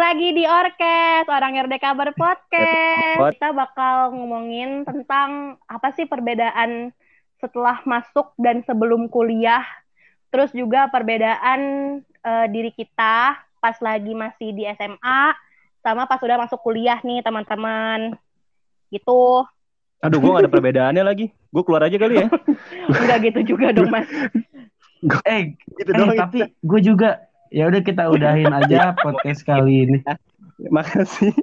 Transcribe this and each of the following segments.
lagi di Orkes, Orang RDK Berpodcast. Kita bakal ngomongin tentang apa sih perbedaan setelah masuk dan sebelum kuliah. Terus juga perbedaan uh, diri kita pas lagi masih di SMA sama pas sudah masuk kuliah nih teman-teman. Gitu. Aduh, gue gak ada perbedaannya lagi. Gue keluar aja kali ya. Enggak gitu juga dong, Mas. eh, gitu eh, dong, tapi gue juga ya udah kita udahin aja podcast kali ini. Makasih.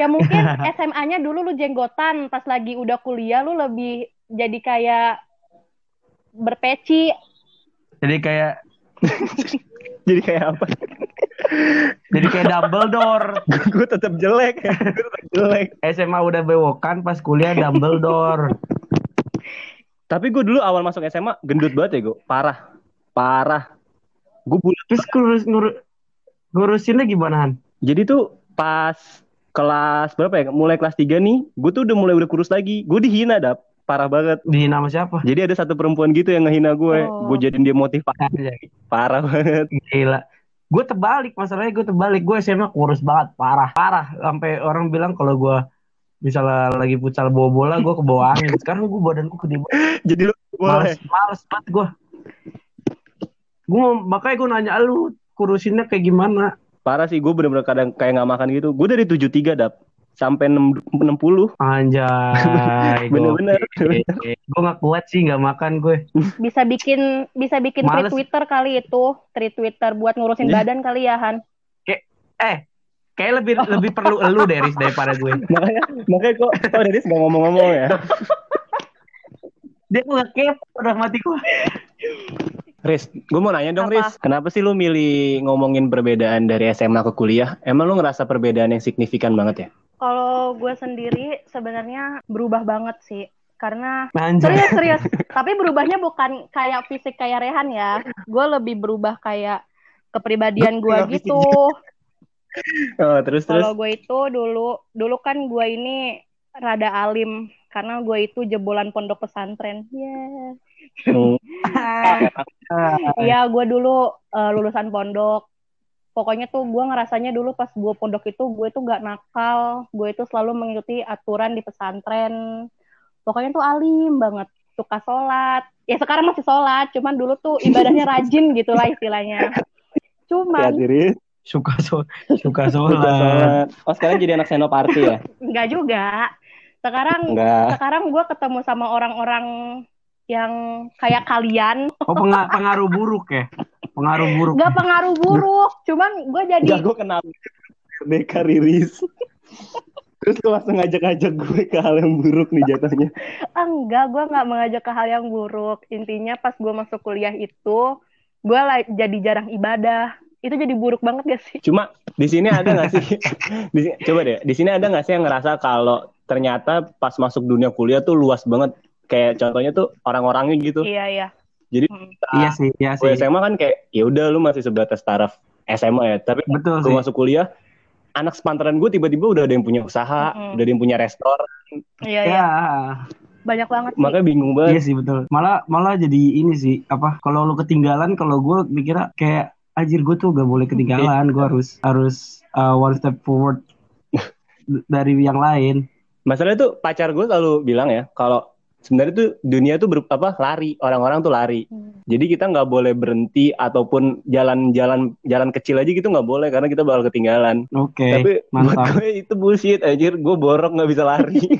Ya mungkin SMA-nya dulu lu jenggotan, pas lagi udah kuliah lu lebih jadi kayak berpeci. Jadi kayak jadi kayak apa? jadi kayak Dumbledore. gue tetap jelek. Gue tetap jelek. SMA udah bewokan, pas kuliah Dumbledore. Tapi gue dulu awal masuk SMA gendut banget ya gue, parah, parah gue bulat terus ngurus ngur, ngurusinnya gimana Han? jadi tuh pas kelas berapa ya? Mulai kelas 3 nih gue tuh udah mulai udah kurus lagi. Gue dihina dap. Parah banget. Dihina sama siapa? Jadi ada satu perempuan gitu yang ngehina gue oh. gue jadiin dia motivasi. Parah banget. Gila. Gue terbalik masalahnya gue terbalik. Gue SMA kurus banget. Parah. Parah. Sampai orang bilang kalau gue misalnya lagi futsal bawa bola gue ke bawah angin. Sekarang gue badanku gede banget jadi lu males males banget gue gue makanya gue nanya lu kurusinnya kayak gimana? Parah sih gue bener-bener kadang kayak nggak makan gitu. Gue dari tujuh tiga dap sampai enam puluh. Anjay bener-bener. gue nggak kuat sih nggak makan gue bisa bikin bisa bikin tweet Twitter kali itu. Tweet Twitter buat ngurusin yeah. badan kali ya Han. Kayak eh kayak lebih oh. lebih perlu elu Deris daripada gue. Makanya makanya kok kok Deris nggak ngomong-ngomong ya. Dia nggak kepo udah mati gue Riz, gue mau nanya dong, Riz. Kenapa sih lu milih ngomongin perbedaan dari SMA ke kuliah? Emang lu ngerasa perbedaan yang signifikan banget ya? Kalau gue sendiri sebenarnya berubah banget sih. Karena serius serius, tapi berubahnya bukan kayak fisik kayak Rehan ya. Gue lebih berubah kayak kepribadian gue gitu. Oh, terus terus. Kalau gue itu dulu dulu kan gue ini rada alim karena gue itu jebolan pondok pesantren. Yeah. Oh. Iya, gue dulu uh, lulusan pondok. Pokoknya tuh gue ngerasanya dulu pas gue pondok itu gue tuh gak nakal, gue itu selalu mengikuti aturan di pesantren. Pokoknya tuh alim banget, suka sholat. Ya sekarang masih sholat, cuman dulu tuh ibadahnya rajin gitu lah istilahnya. Cuman ya, suka so suka sholat. Oh sekarang jadi anak senoparti ya? Enggak juga. Sekarang Enggak. sekarang gue ketemu sama orang-orang yang kayak kalian. Oh pengaruh, pengaruh buruk ya? Pengaruh buruk. Gak pengaruh buruk, cuman gue jadi. Gak gue kenal Deka Riris. Terus gue langsung ngajak-ngajak gue ke hal yang buruk nih jatuhnya. Enggak, gue nggak mengajak ke hal yang buruk. Intinya pas gue masuk kuliah itu, gue jadi jarang ibadah. Itu jadi buruk banget gak sih? Cuma di sini ada nggak sih? di, coba deh, di sini ada nggak sih yang ngerasa kalau ternyata pas masuk dunia kuliah tuh luas banget kayak contohnya tuh orang-orangnya gitu. Iya iya. Jadi hmm. iya sih, iya sih. SMA kan kayak ya udah lu masih sebatas taraf SMA ya, tapi betul gue masuk kuliah anak sepantaran gue tiba-tiba udah ada yang punya usaha, hmm. udah ada yang punya restoran. Iya iya. Ya. Banyak banget sih. Makanya bingung banget. Iya sih betul. Malah malah jadi ini sih apa kalau lu ketinggalan kalau gue mikirnya kayak anjir gue tuh gak boleh ketinggalan, gue harus harus uh, one step forward dari yang lain. Masalah itu pacar gue selalu bilang ya, kalau sebenarnya tuh dunia tuh ber, apa lari. Orang-orang tuh lari. Hmm. jadi kita nggak boleh berhenti ataupun jalan-jalan jalan kecil aja gitu nggak boleh karena kita bakal ketinggalan. Oke okay, tapi mantap. buat gue itu bullshit anjir. Gue borok nggak bisa lari.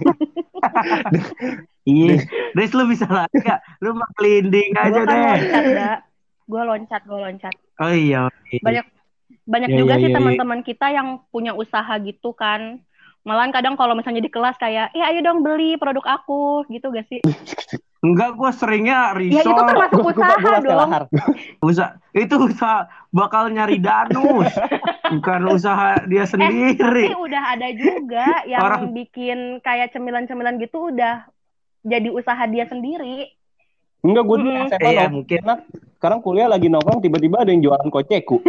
Iya. Des lu bisa lari gak lu mah kelinding aja kan deh. loncat, gue loncat gue loncat. Oh iya banyak banyak ya, juga ya, sih ya, teman-teman kita yang punya usaha gitu kan Malahan kadang kalau misalnya di kelas kayak, ya ayo dong beli produk aku, gitu gak sih? Enggak, gue seringnya risol. Ya itu kan masuk usaha gua, gua dong. Usaha, itu usaha bakal nyari danus. bukan usaha dia eh, sendiri. Eh, tapi udah ada juga yang Orang... bikin kayak cemilan-cemilan gitu udah jadi usaha dia sendiri. Enggak, gue dulu hmm. SMA iya, mungkin. Sekarang kuliah lagi nongkrong, tiba-tiba ada yang jualan koceku.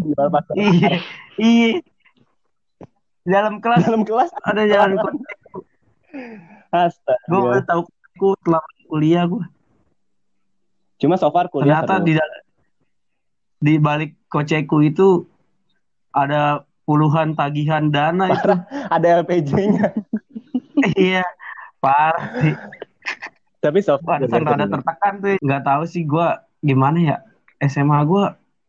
Jual iya, iya dalam kelas dalam kelas ada jalan Astaga. Gue udah tahu aku telah kuliah gue. Cuma so far kuliah ternyata di di balik koceku itu ada puluhan tagihan dana itu. Ada LPG-nya. iya, parah sih. Tapi soft Barusan rada tertekan tuh. Nggak tahu sih gue gimana ya. SMA gue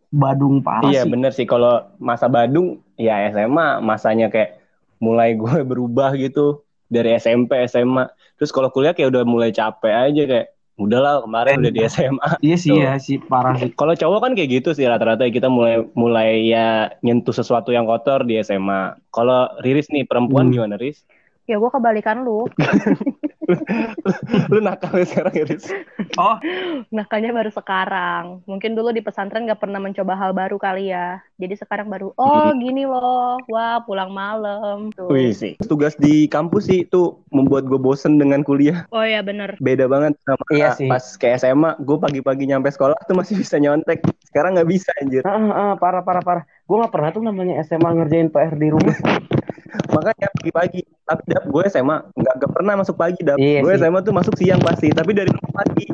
Badung parah Iya sih. bener sih kalau masa Badung ya SMA masanya kayak mulai gue berubah gitu dari SMP SMA. Terus kalau kuliah kayak udah mulai capek aja kayak udahlah kemarin udah di SMA. Iya sih Tuh. ya sih parah sih. Kalau cowok kan kayak gitu sih rata-rata kita mulai mulai ya nyentuh sesuatu yang kotor di SMA. Kalau Riris nih perempuan Hmm. gimana Riris? Ya gue kebalikan lu. Lu nakal ya sekarang ya, Riris? Oh, Nakalnya baru sekarang. Mungkin dulu di pesantren gak pernah mencoba hal baru kali ya. Jadi sekarang baru, oh gini loh. Wah pulang malam. Tuh. Wih sih. Tugas di kampus sih itu membuat gue bosen dengan kuliah. Oh ya bener. Beda banget sama Iya sih. pas ke SMA. Gue pagi-pagi nyampe sekolah tuh masih bisa nyontek. Sekarang nggak bisa anjir. ah, ah, parah parah parah. Gue nggak pernah tuh namanya SMA ngerjain PR di rumah. Makanya pagi-pagi. Tapi dap gue SMA nggak nggak pernah masuk pagi dap. Iya gue sih. SMA tuh masuk siang pasti. Tapi dari pagi.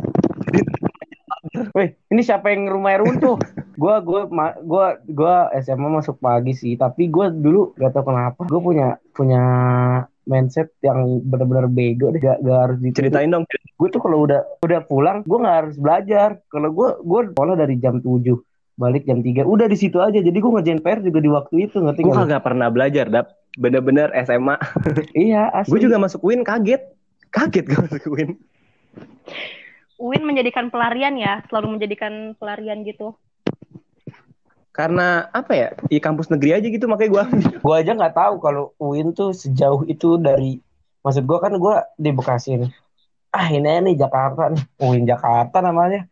Wih, ini siapa yang rumahnya runtuh? Gua gua ma- gua gua SMA masuk pagi sih, tapi gua dulu gak tau kenapa gua punya punya mindset yang benar-benar bego deh gak, gak harus dituntut. ceritain dong. Gue tuh kalau udah udah pulang, gua nggak harus belajar. Kalau gua gua sekolah dari jam 7 balik jam 3 udah di situ aja jadi gua ngerjain PR juga di waktu itu ngerti Gue kagak pernah belajar dap. Bener-bener SMA. iya asli Gue juga masuk UIN kaget. Kaget gue masuk UIN. UIN menjadikan pelarian ya, selalu menjadikan pelarian gitu. Karena apa ya? Di kampus negeri aja gitu makanya gue ambil. Gua aja nggak tahu kalau UIN tuh sejauh itu dari maksud gua kan gua di Bekasi nih. Ah ini nih Jakarta nih. UIN Jakarta namanya.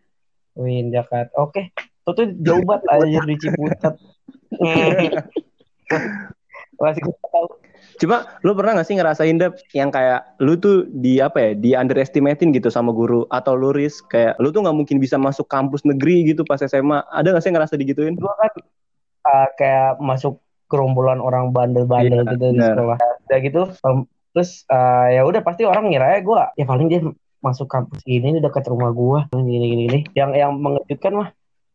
UIN Jakarta. Oke. Itu tuh jauh banget aja di Ciputat. Masih tahu. Cuma lu pernah gak sih ngerasain Dap yang kayak lu tuh di apa ya di underestimatein gitu sama guru atau lu Riz kayak lu tuh nggak mungkin bisa masuk kampus negeri gitu pas SMA ada gak sih ngerasa digituin? Gua kan uh, kayak masuk gerombolan orang bandel-bandel Iya, gitu di benar. sekolah. Udah gitu um, terus uh, ya udah pasti orang ngira ya gua ya paling dia masuk kampus ini nih dekat rumah gua gini gini gini. Yang yang mengejutkan mah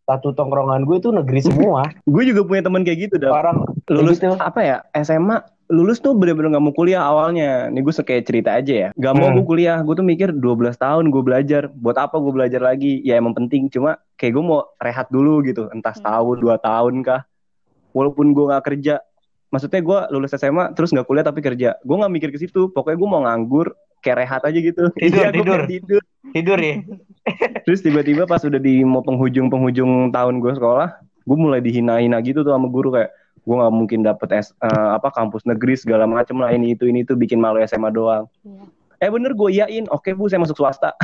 satu tongkrongan gue itu negeri semua. Gue juga punya temen kayak gitu Dap. orang Lulus gitu. apa ya SMA lulus tuh bener-bener gak mau kuliah awalnya. Nih gue kayak cerita aja ya. Gak mau Hmm. gue kuliah. Gue tuh mikir 12 tahun gue belajar. Buat apa gue belajar lagi? Ya emang penting. Cuma kayak gue mau rehat dulu gitu. Entah Hmm. setahun, dua tahun kah. Walaupun gue gak kerja. Maksudnya gue lulus SMA terus gak kuliah tapi kerja. Gue gak mikir ke situ. Pokoknya gue mau nganggur. Kayak rehat aja gitu. Tidur, Iya, gua tidur. tidur. tidur ya. Terus tiba-tiba pas udah di mau penghujung-penghujung tahun gue sekolah, gue mulai dihina-hina gitu tuh sama guru kayak gue nggak mungkin dapet S, eh, apa kampus negeri segala macem lah ini itu ini itu bikin malu SMA doang. Iya. Eh bener gue iyain, oke bu saya masuk swasta.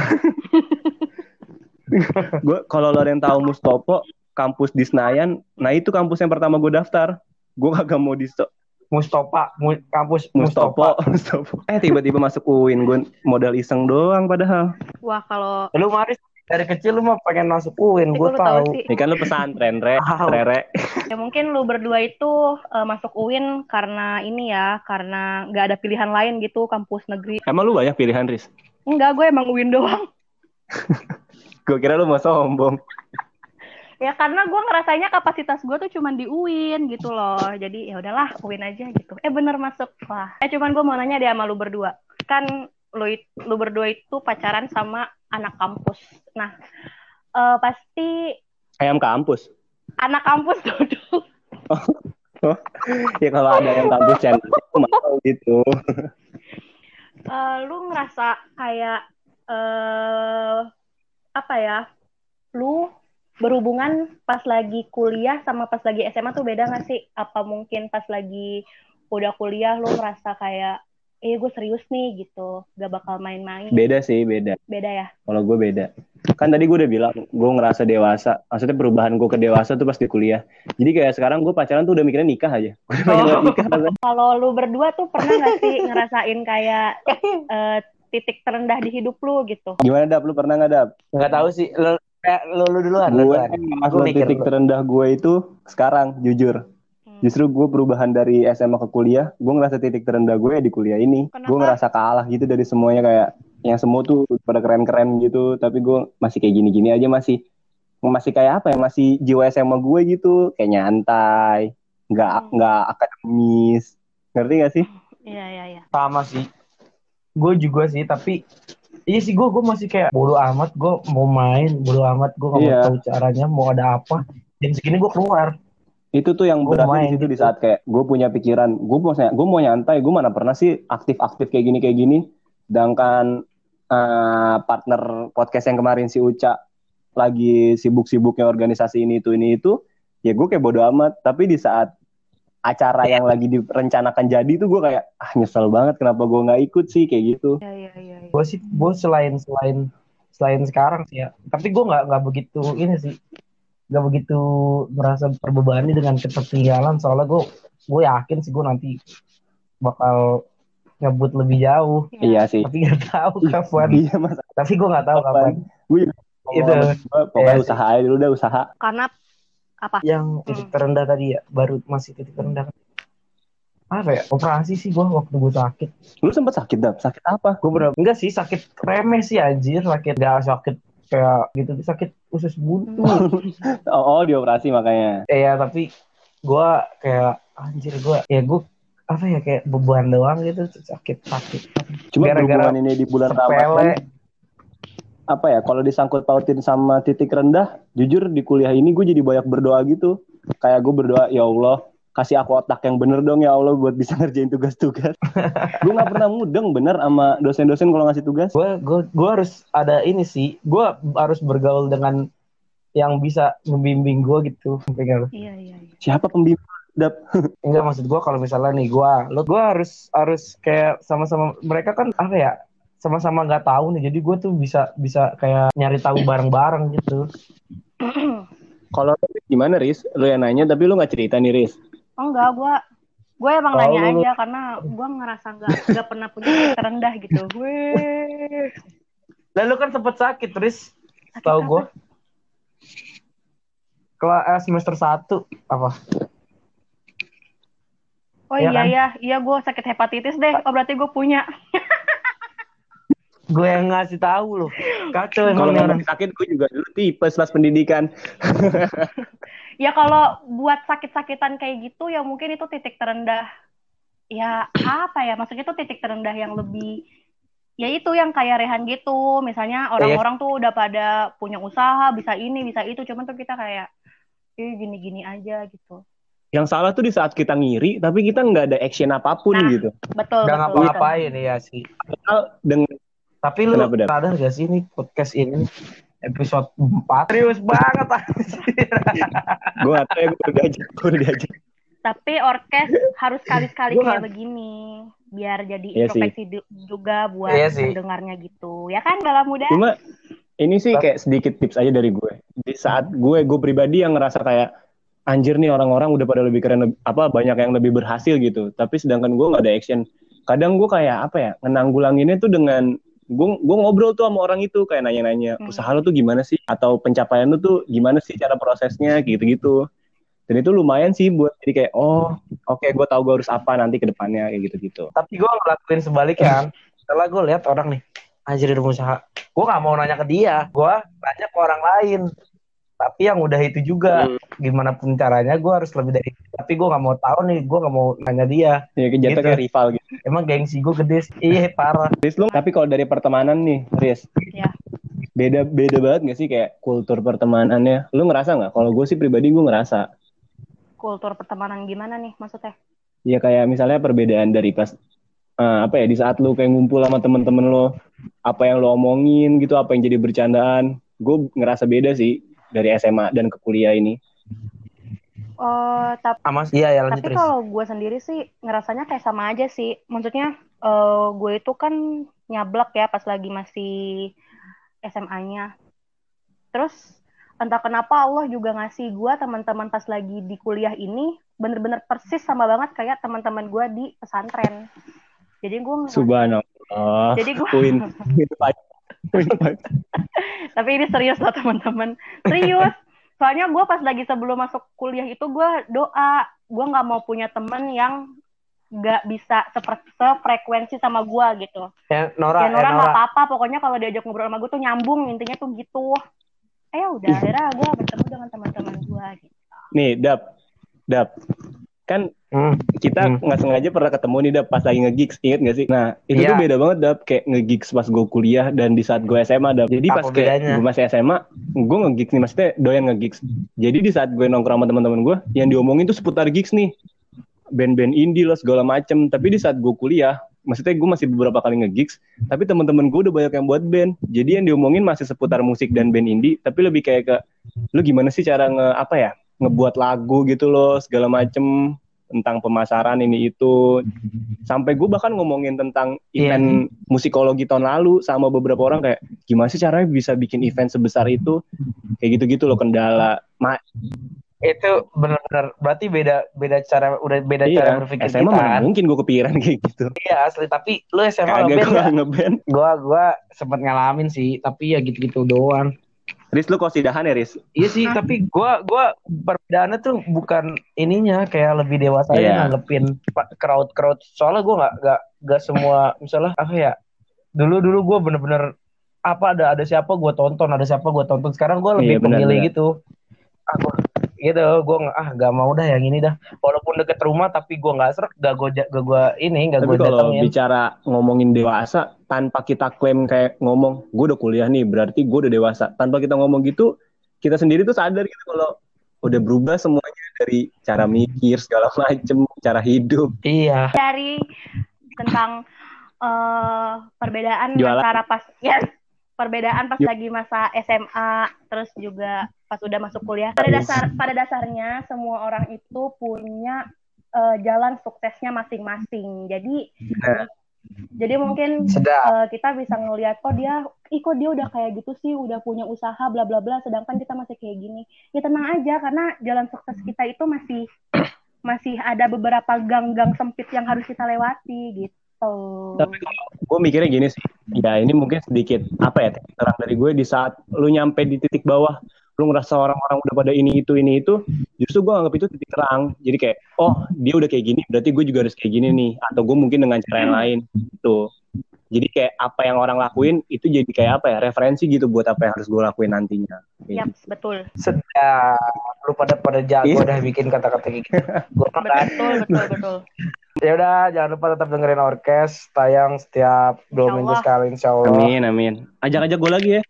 gue kalau lo ada yang tahu Mustopo kampus di Senayan, nah itu kampus yang pertama gue daftar. Gue kagak mau di Mustopa, mu- kampus Mustopo, Mustopa. Eh tiba-tiba masuk UIN, gue modal iseng doang padahal. Wah kalau Lu Maris dari kecil lu mah pengen masuk UIN, gue gua tahu sih. Ini kan lu pesantren, re, rere. ya mungkin lu berdua itu eh, masuk UIN karena ini ya, karena nggak ada pilihan lain gitu kampus negeri. Emang lu banyak pilihan, Riz? Enggak, gue emang UIN doang. Gue kira lu mau sombong. Ya karena gue ngerasanya kapasitas gue tuh cuman di UIN gitu loh. Jadi ya udahlah UIN aja gitu. Eh bener masuk. Wah. Eh cuman gue mau nanya deh sama lu berdua. Kan lu lu berdua itu pacaran sama anak kampus. Nah, eh, pasti Ayam kampus. anak kampus dulu. ya kalau ada yang kampus channel mau gitu. Eh, lu ngerasa kayak eh apa ya? Lu berhubungan pas lagi kuliah sama pas lagi SMA tuh beda gak sih? Apa mungkin pas lagi udah kuliah lu ngerasa kayak eh gue serius nih gitu, gak bakal main-main. Beda sih, beda. Beda ya? Kalau gue beda. Kan tadi gue udah bilang, gue ngerasa dewasa. Maksudnya perubahan gue ke dewasa tuh pas di kuliah. Jadi kayak sekarang gue pacaran tuh udah mikirnya nikah aja. Gue udah pengen Oh. nikah. Kalau lu berdua tuh pernah gak sih ngerasain kayak eh, titik terendah di hidup lu gitu? Gimana Dap? Lu pernah gak Dap? Nggak tahu sih, lu kayak lu, lu duluan, lu Gue mikir titik dulu. terendah gue itu sekarang, jujur. Hmm. Justru gue perubahan dari SMA ke kuliah, gue ngerasa titik terendah gue ya di kuliah ini. Kenapa? Gue ngerasa kalah gitu dari semuanya kayak yang semua tuh pada keren-keren gitu, tapi gue masih kayak gini-gini aja masih masih kayak apa ya masih jiwa SMA gue gitu kayak nyantai nggak Hmm. nggak akademis ngerti gak sih Iya iya iya. sama sih gue juga sih tapi iya sih gue gue masih kayak bodo amat gue mau main bodo amat gue nggak mau Iya. tahu caranya mau ada apa jam segini gue keluar itu tuh yang Gua berat main di situ di gitu. saat kayak gue punya pikiran gue mau gue mau nyantai gue mana pernah sih aktif aktif kayak gini kayak gini sedangkan eh, partner podcast yang kemarin si Uca lagi sibuk-sibuknya organisasi ini itu ini itu ya gue kayak bodo amat tapi di saat acara yang lagi direncanakan jadi tuh gue kayak ah nyesel banget kenapa gue nggak ikut sih? Kayak gitu. Iya iya iya. iya. gue sih gue selain selain selain sekarang sih ya tapi gue nggak nggak begitu ini sih nggak begitu merasa terbebani dengan ketertinggalan soalnya gue gue yakin sih gue nanti bakal ngebut lebih jauh. Iya. Sih. Tapi nggak tahu kapan. Iya mas. Tapi gue nggak tahu kapan? gue juga Itu. pokoknya Iya sih. usaha aja dulu udah usaha. Karena apa? yang titik terendah tadi ya baru masih titik terendah. Apa ya operasi sih gue waktu gue sakit. Lu sempet sakit dah sakit apa? Gue bener enggak sih sakit remeh sih anjir. Sakit gak sakit kayak gitu sakit usus buntu. Oh, oh dioperasi makanya. Eh, ya tapi gue kayak anjir gue ya gue apa ya kayak beban doang gitu sakit sakit. Cuma Gara-gara ini di bulan sepele. Ramadan apa ya kalau disangkut pautin sama titik rendah jujur di kuliah ini gue jadi banyak berdoa gitu. Kayak gue berdoa ya Allah kasih aku otak yang bener dong ya Allah buat bisa ngerjain tugas-tugas. Gue nggak pernah mudeng bener sama dosen-dosen kalau ngasih tugas. Gue gue gue harus ada ini sih. Gue harus bergaul dengan yang bisa membimbing gue gitu. Pengen- Iya iya iya. siapa pembimbing? Dap? enggak maksud gue kalau misalnya nih gue lo gue harus harus kayak sama-sama mereka kan apa ya sama-sama nggak tahu nih. Jadi gue tuh bisa bisa kayak nyari tahu bareng-bareng gitu. Kalau lu gimana Riz? Lu yang nanya tapi lu nggak cerita nih Riz. Oh enggak, gue gue emang Oh, nanya lu- aja karena gue ngerasa nggak nggak pernah punya terendah gitu. Gue lalu kan sempet sakit Sakit tahu gue kelas eh, semester 1 apa? Oh Iya iya kan? iya. Iya gue sakit hepatitis deh. Oh berarti gue punya. Gue yang ngasih tahu loh kacau kalau orang sakit gue juga dulu tipes pas pendidikan Ya kalau buat sakit-sakitan kayak gitu ya mungkin itu titik terendah. Ya apa ya? Maksudnya itu titik terendah yang lebih ya itu yang kayak Rehan gitu. Misalnya orang-orang tuh udah pada punya usaha, bisa ini, bisa itu, cuman tuh kita kayak eh gini-gini aja gitu. yang salah tuh di saat kita ngiri tapi kita nggak ada action apa pun Nah. gitu Betul, betul. ngapa-ngapain ya sih dengan tapi lu Kenapa, sadar gak sih ini podcast ini episode 4 serius banget anjir. gue gak tau ya gue udah diajak gue udah diajak Tapi orkes harus sekali-sekali Gua kayak begini biar jadi Iya introspeksi juga buat Iya sih. pendengarnya gitu. Ya kan bala muda? cuma ini sih kayak sedikit tips aja dari gue di saat gue gue pribadi yang ngerasa kayak anjir nih orang-orang udah pada lebih keren apa banyak yang lebih berhasil gitu tapi sedangkan gue nggak ada action kadang gue kayak apa ya ngenanggulanginnya tuh dengan gue gue ngobrol tuh sama orang itu kayak nanya-nanya Hmm. usaha lo tuh gimana sih? Atau pencapaian lo tuh gimana sih cara prosesnya? Gitu-gitu. Dan itu lumayan sih buat jadi kayak oh oke gue tahu gue harus apa nanti ke depannya kayak gitu-gitu. Tapi gue ngelakuin sebaliknya kan setelah gue lihat orang nih anjir udah berusaha. Gue gak mau nanya ke dia. Gue nanya ke orang lain tapi yang udah itu juga Hmm. gimana pun caranya gue harus lebih dari tapi gue gak mau tahu nih gue gak mau nanya dia ya Gitu. kayak rival gitu emang gengsi gue gede sih. iya parah Riz, lu tapi kalau dari pertemanan nih Riz Ya. beda beda banget gak sih kayak kultur pertemanannya lu ngerasa nggak kalau gue sih pribadi gue ngerasa Kultur pertemanan gimana nih maksudnya? ya kayak misalnya perbedaan dari pas eh, apa ya di saat lu kayak ngumpul sama temen-temen lo apa yang lo omongin gitu apa yang jadi bercandaan gue ngerasa beda sih dari SMA dan ke kuliah ini Oh, tapi sama iya ya lanjut tapi kalau gue sendiri sih ngerasanya kayak sama aja sih. Maksudnya eh, gue itu kan nyablak ya pas lagi masih SMA-nya. Terus entah kenapa Allah juga ngasih gue teman-teman pas lagi di kuliah ini bener-bener persis sama banget kayak teman-teman gue di pesantren. Jadi gue subhanallah jadi gue Win Win. Tapi ini serius loh teman-teman. Serius. Soalnya gue pas lagi sebelum masuk kuliah itu gue doa. Gue nggak mau punya temen yang nggak bisa sepre- sefrekuensi sama gue gitu. Ya Nora ya eh, Nora nggak Nora. apa-apa. Pokoknya kalau diajak ngobrol sama gue tuh nyambung. Intinya tuh gitu. Eh ya udah akhirnya gue bertemu dengan teman-teman gue gitu. Nih dap. Dap kan Hmm. kita Hmm. nggak sengaja pernah ketemu nih dap pas lagi nge-gigs inget gak sih? Nah itu Iya. tuh beda banget dap kayak nge-gigs pas gue kuliah dan di saat gue SMA dap. Jadi Apa pas kayak gue masih SMA gue nge-gigs nih maksudnya doyan nge-gigs. Jadi di saat gue nongkrong sama teman-teman gue yang diomongin tuh seputar gigs nih. Band-band indie lah segala macem. Tapi di saat gue kuliah maksudnya gue masih beberapa kali nge-gigs tapi teman-teman gue udah banyak yang buat band. Jadi yang diomongin masih seputar musik dan band indie tapi lebih kayak ke lu gimana sih cara nge apa ya ngebuat lagu gitu loh segala macem tentang pemasaran ini itu. Sampai gue bahkan ngomongin tentang Iya. event musikologi tahun lalu sama beberapa orang kayak gimana sih caranya bisa bikin event sebesar itu? Kayak gitu-gitu loh kendala. Ma itu benar-benar berarti beda beda cara udah beda cara iya berpikir SMA kita kan? mungkin gue kepikiran kayak gitu. Iya asli. Tapi lu SMA ngeband gue ngeband. Gua gua sempet ngalamin sih tapi ya gitu-gitu doang Riz lu kosidahan ya Riz? Iya sih tapi gua gua perbedaannya tuh bukan ininya kayak lebih dewasa Iya. nanggepin crowd crowd soalnya gua nggak nggak nggak semua misalnya apa ya dulu dulu gua bener-bener apa ada ada siapa gua tonton ada siapa gua tonton. Sekarang gua lebih Iya, benar, pemilih benar. gitu. Ah gua gitu gua nggak ah nggak mau dah yang ini dah. Walaupun deket rumah tapi gua nggak serak gak gua gak gua ini gak kalau datengin. bicara ngomongin dewasa tanpa kita klaim kayak ngomong gue udah kuliah nih berarti gue udah dewasa tanpa kita ngomong gitu kita sendiri tuh sadar gitu kalau udah berubah semuanya dari cara mikir segala macem cara hidup iya dari tentang eh, perbedaan Jualan. antara pas ya perbedaan pas Yuk. lagi masa SMA terus juga pas udah masuk kuliah pada dasar pada dasarnya semua orang itu punya eh, jalan suksesnya masing-masing jadi. Jadi mungkin sedap. eh, kita bisa ngelihat kok dia ih kok dia udah kayak gitu sih? Udah punya usaha bla bla bla. Sedangkan kita masih kayak gini. Ya tenang aja karena jalan sukses kita itu masih masih ada beberapa gang-gang sempit yang harus kita lewati gitu. Tapi kalau gue mikirnya gini sih. Ya ini mungkin sedikit apa ya terang dari gue di saat lu nyampe di titik bawah lu ngerasa orang-orang udah pada ini itu ini itu justru gue anggap itu titik terang. Jadi kayak oh dia udah kayak gini berarti gue juga harus kayak gini nih. Atau gue mungkin dengan cara yang lain gitu. Jadi kayak apa yang orang lakuin itu jadi kayak apa ya referensi gitu buat apa yang harus gue lakuin nantinya. Kayak Yap, betul. sedap lu pada pada jago Iya. udah bikin kata-kata kayak gitu. Kan Betul, betul, betul. Ya udah jangan lupa tetap dengerin orkes tayang setiap dua minggu sekali insya Allah amin amin. Ajak-ajak gue lagi ya.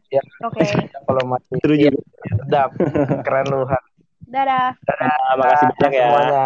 Oke. kalau masih seru iya, juga sedap. Keren lu Han. Dadah. Nah, makasih banyak ya. Semuanya